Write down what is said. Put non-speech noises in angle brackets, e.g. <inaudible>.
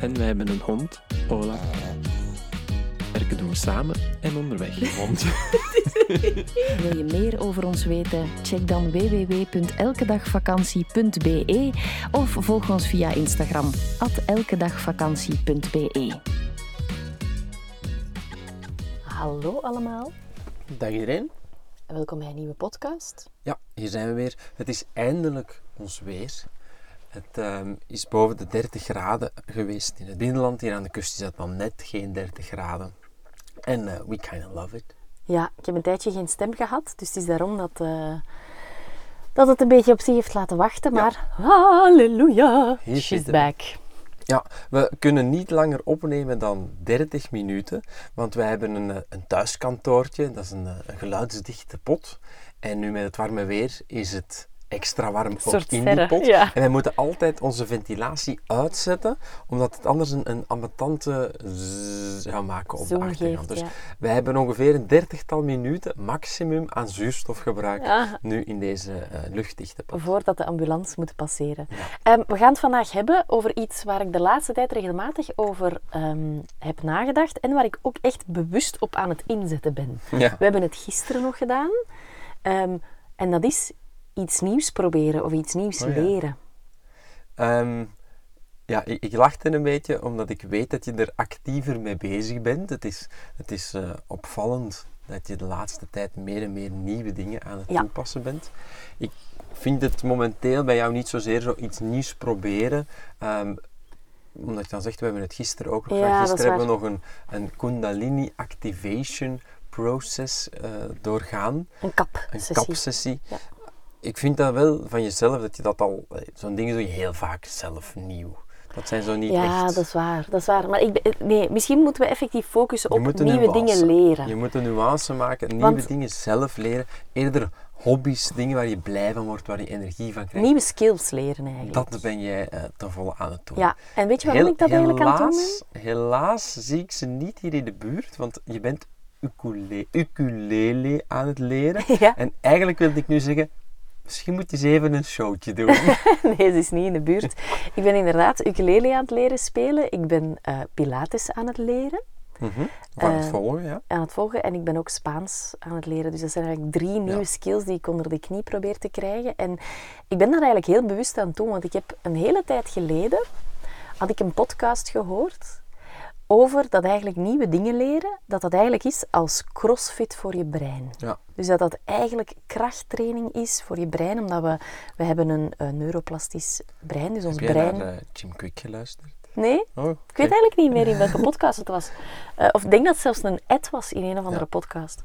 En wij hebben een hond, Ola. Werken doen we samen en onderweg. Hond. <laughs> Wil je meer over ons weten? Check dan www.elkedagvakantie.be of volg ons via Instagram elkedagvakantie.be. Hallo allemaal Dag iedereen. en welkom bij een nieuwe podcast. Ja, hier zijn we weer. Het is eindelijk ons weer. Het ehm, is boven de 30 graden geweest in het binnenland. Hier aan de kust is het dan net geen 30 graden. En eh, we kind of love it. Ja, ik heb een tijdje geen stem gehad, dus het is daarom dat, eh, dat het een beetje op zich heeft laten wachten. Maar halleluja, Hier she's back. Ja, we kunnen niet langer opnemen dan 30 minuten, want wij hebben een, eh, een thuiskantoortje, dat is een, een geluidsdichte pot. En nu met het warme weer is het extra warm soort in die pot. ja. En wij moeten altijd onze ventilatie uitzetten, omdat het anders een, een ambetante zzz zou maken op Zoom de achtergrond. geeft, Dus ja. wij hebben ongeveer een dertigtal minuten maximum aan zuurstofgebruik Ja. nu in deze eh, luchtdichte pot. Voordat de ambulance moet passeren. Ehm, we gaan het vandaag hebben over iets waar ik de laatste tijd regelmatig over ehm, heb nagedacht en waar ik ook echt bewust op aan het inzetten ben. We hebben het gisteren nog gedaan ehm, en dat is iets nieuws proberen of iets nieuws Oh ja. leren. Ehm, ja, ik, ik lachte een beetje omdat ik weet dat je er actiever mee bezig bent. Het is, het is eh, opvallend dat je de laatste tijd meer en meer nieuwe dingen aan het Ja. toepassen bent. Ik vind het momenteel bij jou niet zozeer zo iets nieuws proberen. ehm, omdat je dan zegt, we hebben het gisteren ook nog Ja, Gisteren hebben we nog een, een Kundalini Activation Process eh, doorgaan. Een kap Een sessie. kapsessie. Ja. Ik vind dat wel van jezelf, dat je dat al... eh, Zo'n dingen doe je heel vaak zelf nieuw. Dat zijn zo niet Ja, echt... dat is waar. Dat is waar. Maar ik, ben- nee, misschien moeten we effectief focussen op nieuwe nuance. dingen leren. Je moet een nuance maken, nieuwe Want- dingen zelf leren. Eerder hobby's, dingen waar je blij van wordt, waar je energie van krijgt. Nieuwe skills leren eigenlijk. Dat ben jij eh, ten volle aan het doen. Ja, en weet je waarom Heel- ik dat eigenlijk aan het doen ben? helaas, Helaas zie ik ze niet hier in de buurt, want je bent ukulele, ukulele aan het leren. <laughs> Ja. En eigenlijk wilde ik nu zeggen, misschien moet je eens even een showtje doen. <laughs> Nee, ze is niet in de buurt. Ik ben inderdaad ukulele aan het leren spelen. Ik ben eh, Pilates aan het leren, Mhm. Van het Eh, volgen, ja. aan het volgen. En ik ben ook Spaans aan het leren. Dus dat zijn eigenlijk drie nieuwe Ja. skills die ik onder de knie probeer te krijgen. En ik ben daar eigenlijk heel bewust aan toe. Want ik heb een hele tijd geleden, had ik een podcast gehoord over dat eigenlijk nieuwe dingen leren, dat dat eigenlijk is als crossfit voor je brein. ja. Dus dat dat eigenlijk krachttraining is voor je brein, omdat we, we hebben een, neuroplastisch brein, dus ons Heb brein... naar eh, Jim Quick geluisterd? Nee, Oh, ik weet eigenlijk niet meer in welke <laughs> podcast het was. Eh, of ik denk dat het zelfs een ad was in een of andere podcast.